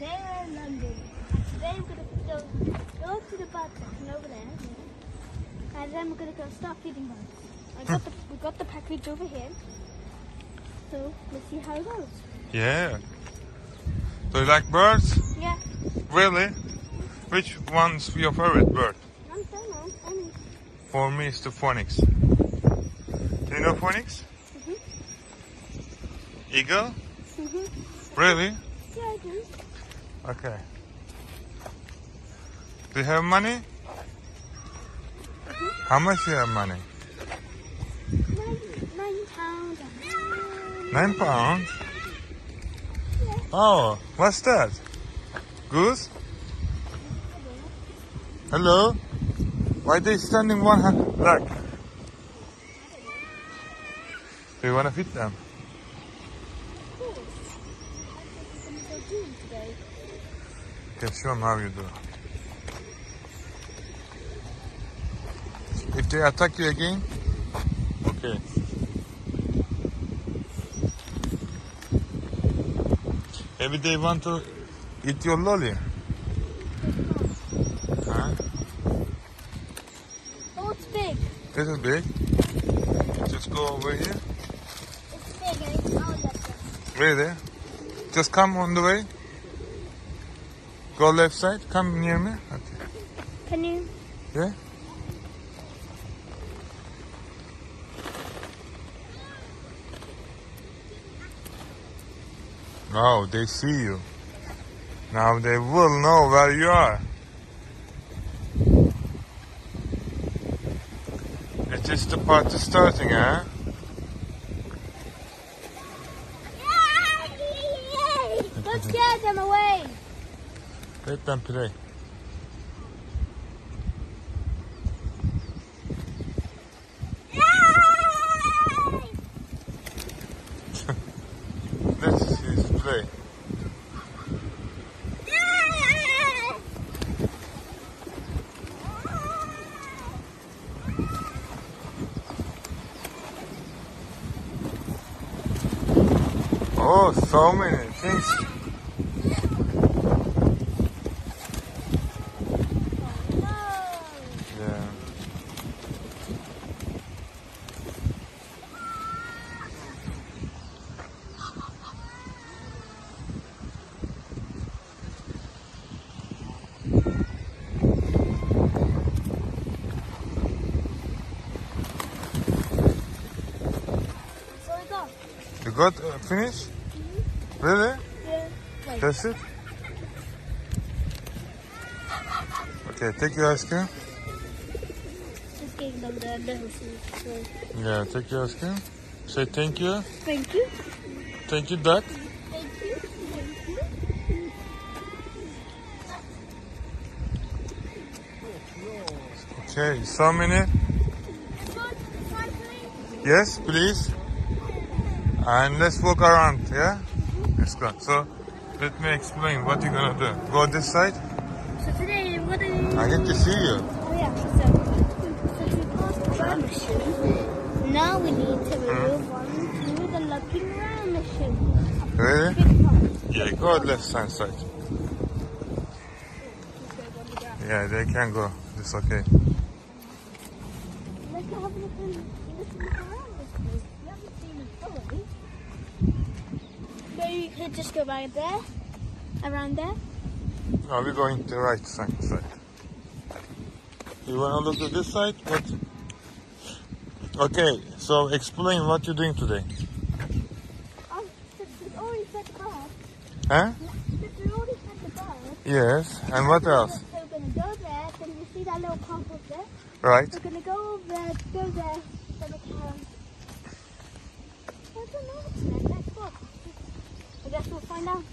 Today we're in London. And today we're going to go, go to the bird section over there. And then we're going to go start feeding birds. I got the, we got the package over here. So let's see how it goes. Yeah. Do you like birds? Yeah. Really? Which one's your favorite bird? I don't know. Any. For me, it's the phoenix. Do you know phoenix? Mhm. Eagle? Mm-hmm. Really? Yeah, I do. Okay. Do you have money? How much you have money? Nine, nine pounds. Nine pounds. Oh, what's that? Goose? Hello? Why they standing one hand like? Do you want to feed them? What are we going to today? Okay, show them how you do. If they attack you again, okay. Maybe they want to eat your lolly. Huh? Oh, it's big. This is big. Just go over here. It's big. I think I'll let them. Really? Just come on the way. Go left side. Come near me. Okay. Can you? Yeah? Oh, they see you. Now they will know where you are. It's just the party starting, huh? Yay! Let's get them away. Let them play. Yay! Let's play. Oh, so many things. Yeah. So we go. You got uh, finished? Really? Yeah. That's it? Okay, take your ice cream. Just gave them the medicine. So. Yeah, take your ice cream. Say thank you. Thank you. Thank you, duck. Thank you. Thank you. Okay, so many. Front, front, please. Yes, please. And let's walk around, yeah? Let's go. So, let me explain what you're gonna do. Go this side. So today, what are you? I get to see you. Oh yeah. So, since we passed the round machine, now we need to hmm. move on to the looking round machine. Ready? Yeah, go left hand side. Just go on the ground. Yeah, they can go. It's okay. Let's go have a look in, let's look around this place. We haven't seen it fully. So you could just go right there, around there. Now we're going to right side. side. You wanna look at this side? What? Okay, so explain what you're doing today. Since we already set the bar, Huh? we already the Yes. And what else? So we're gonna go there, then you see that little pump up there? Right. We're gonna go over there, go there, then we can... I don't know what's next, let's go. Guess we'll find out.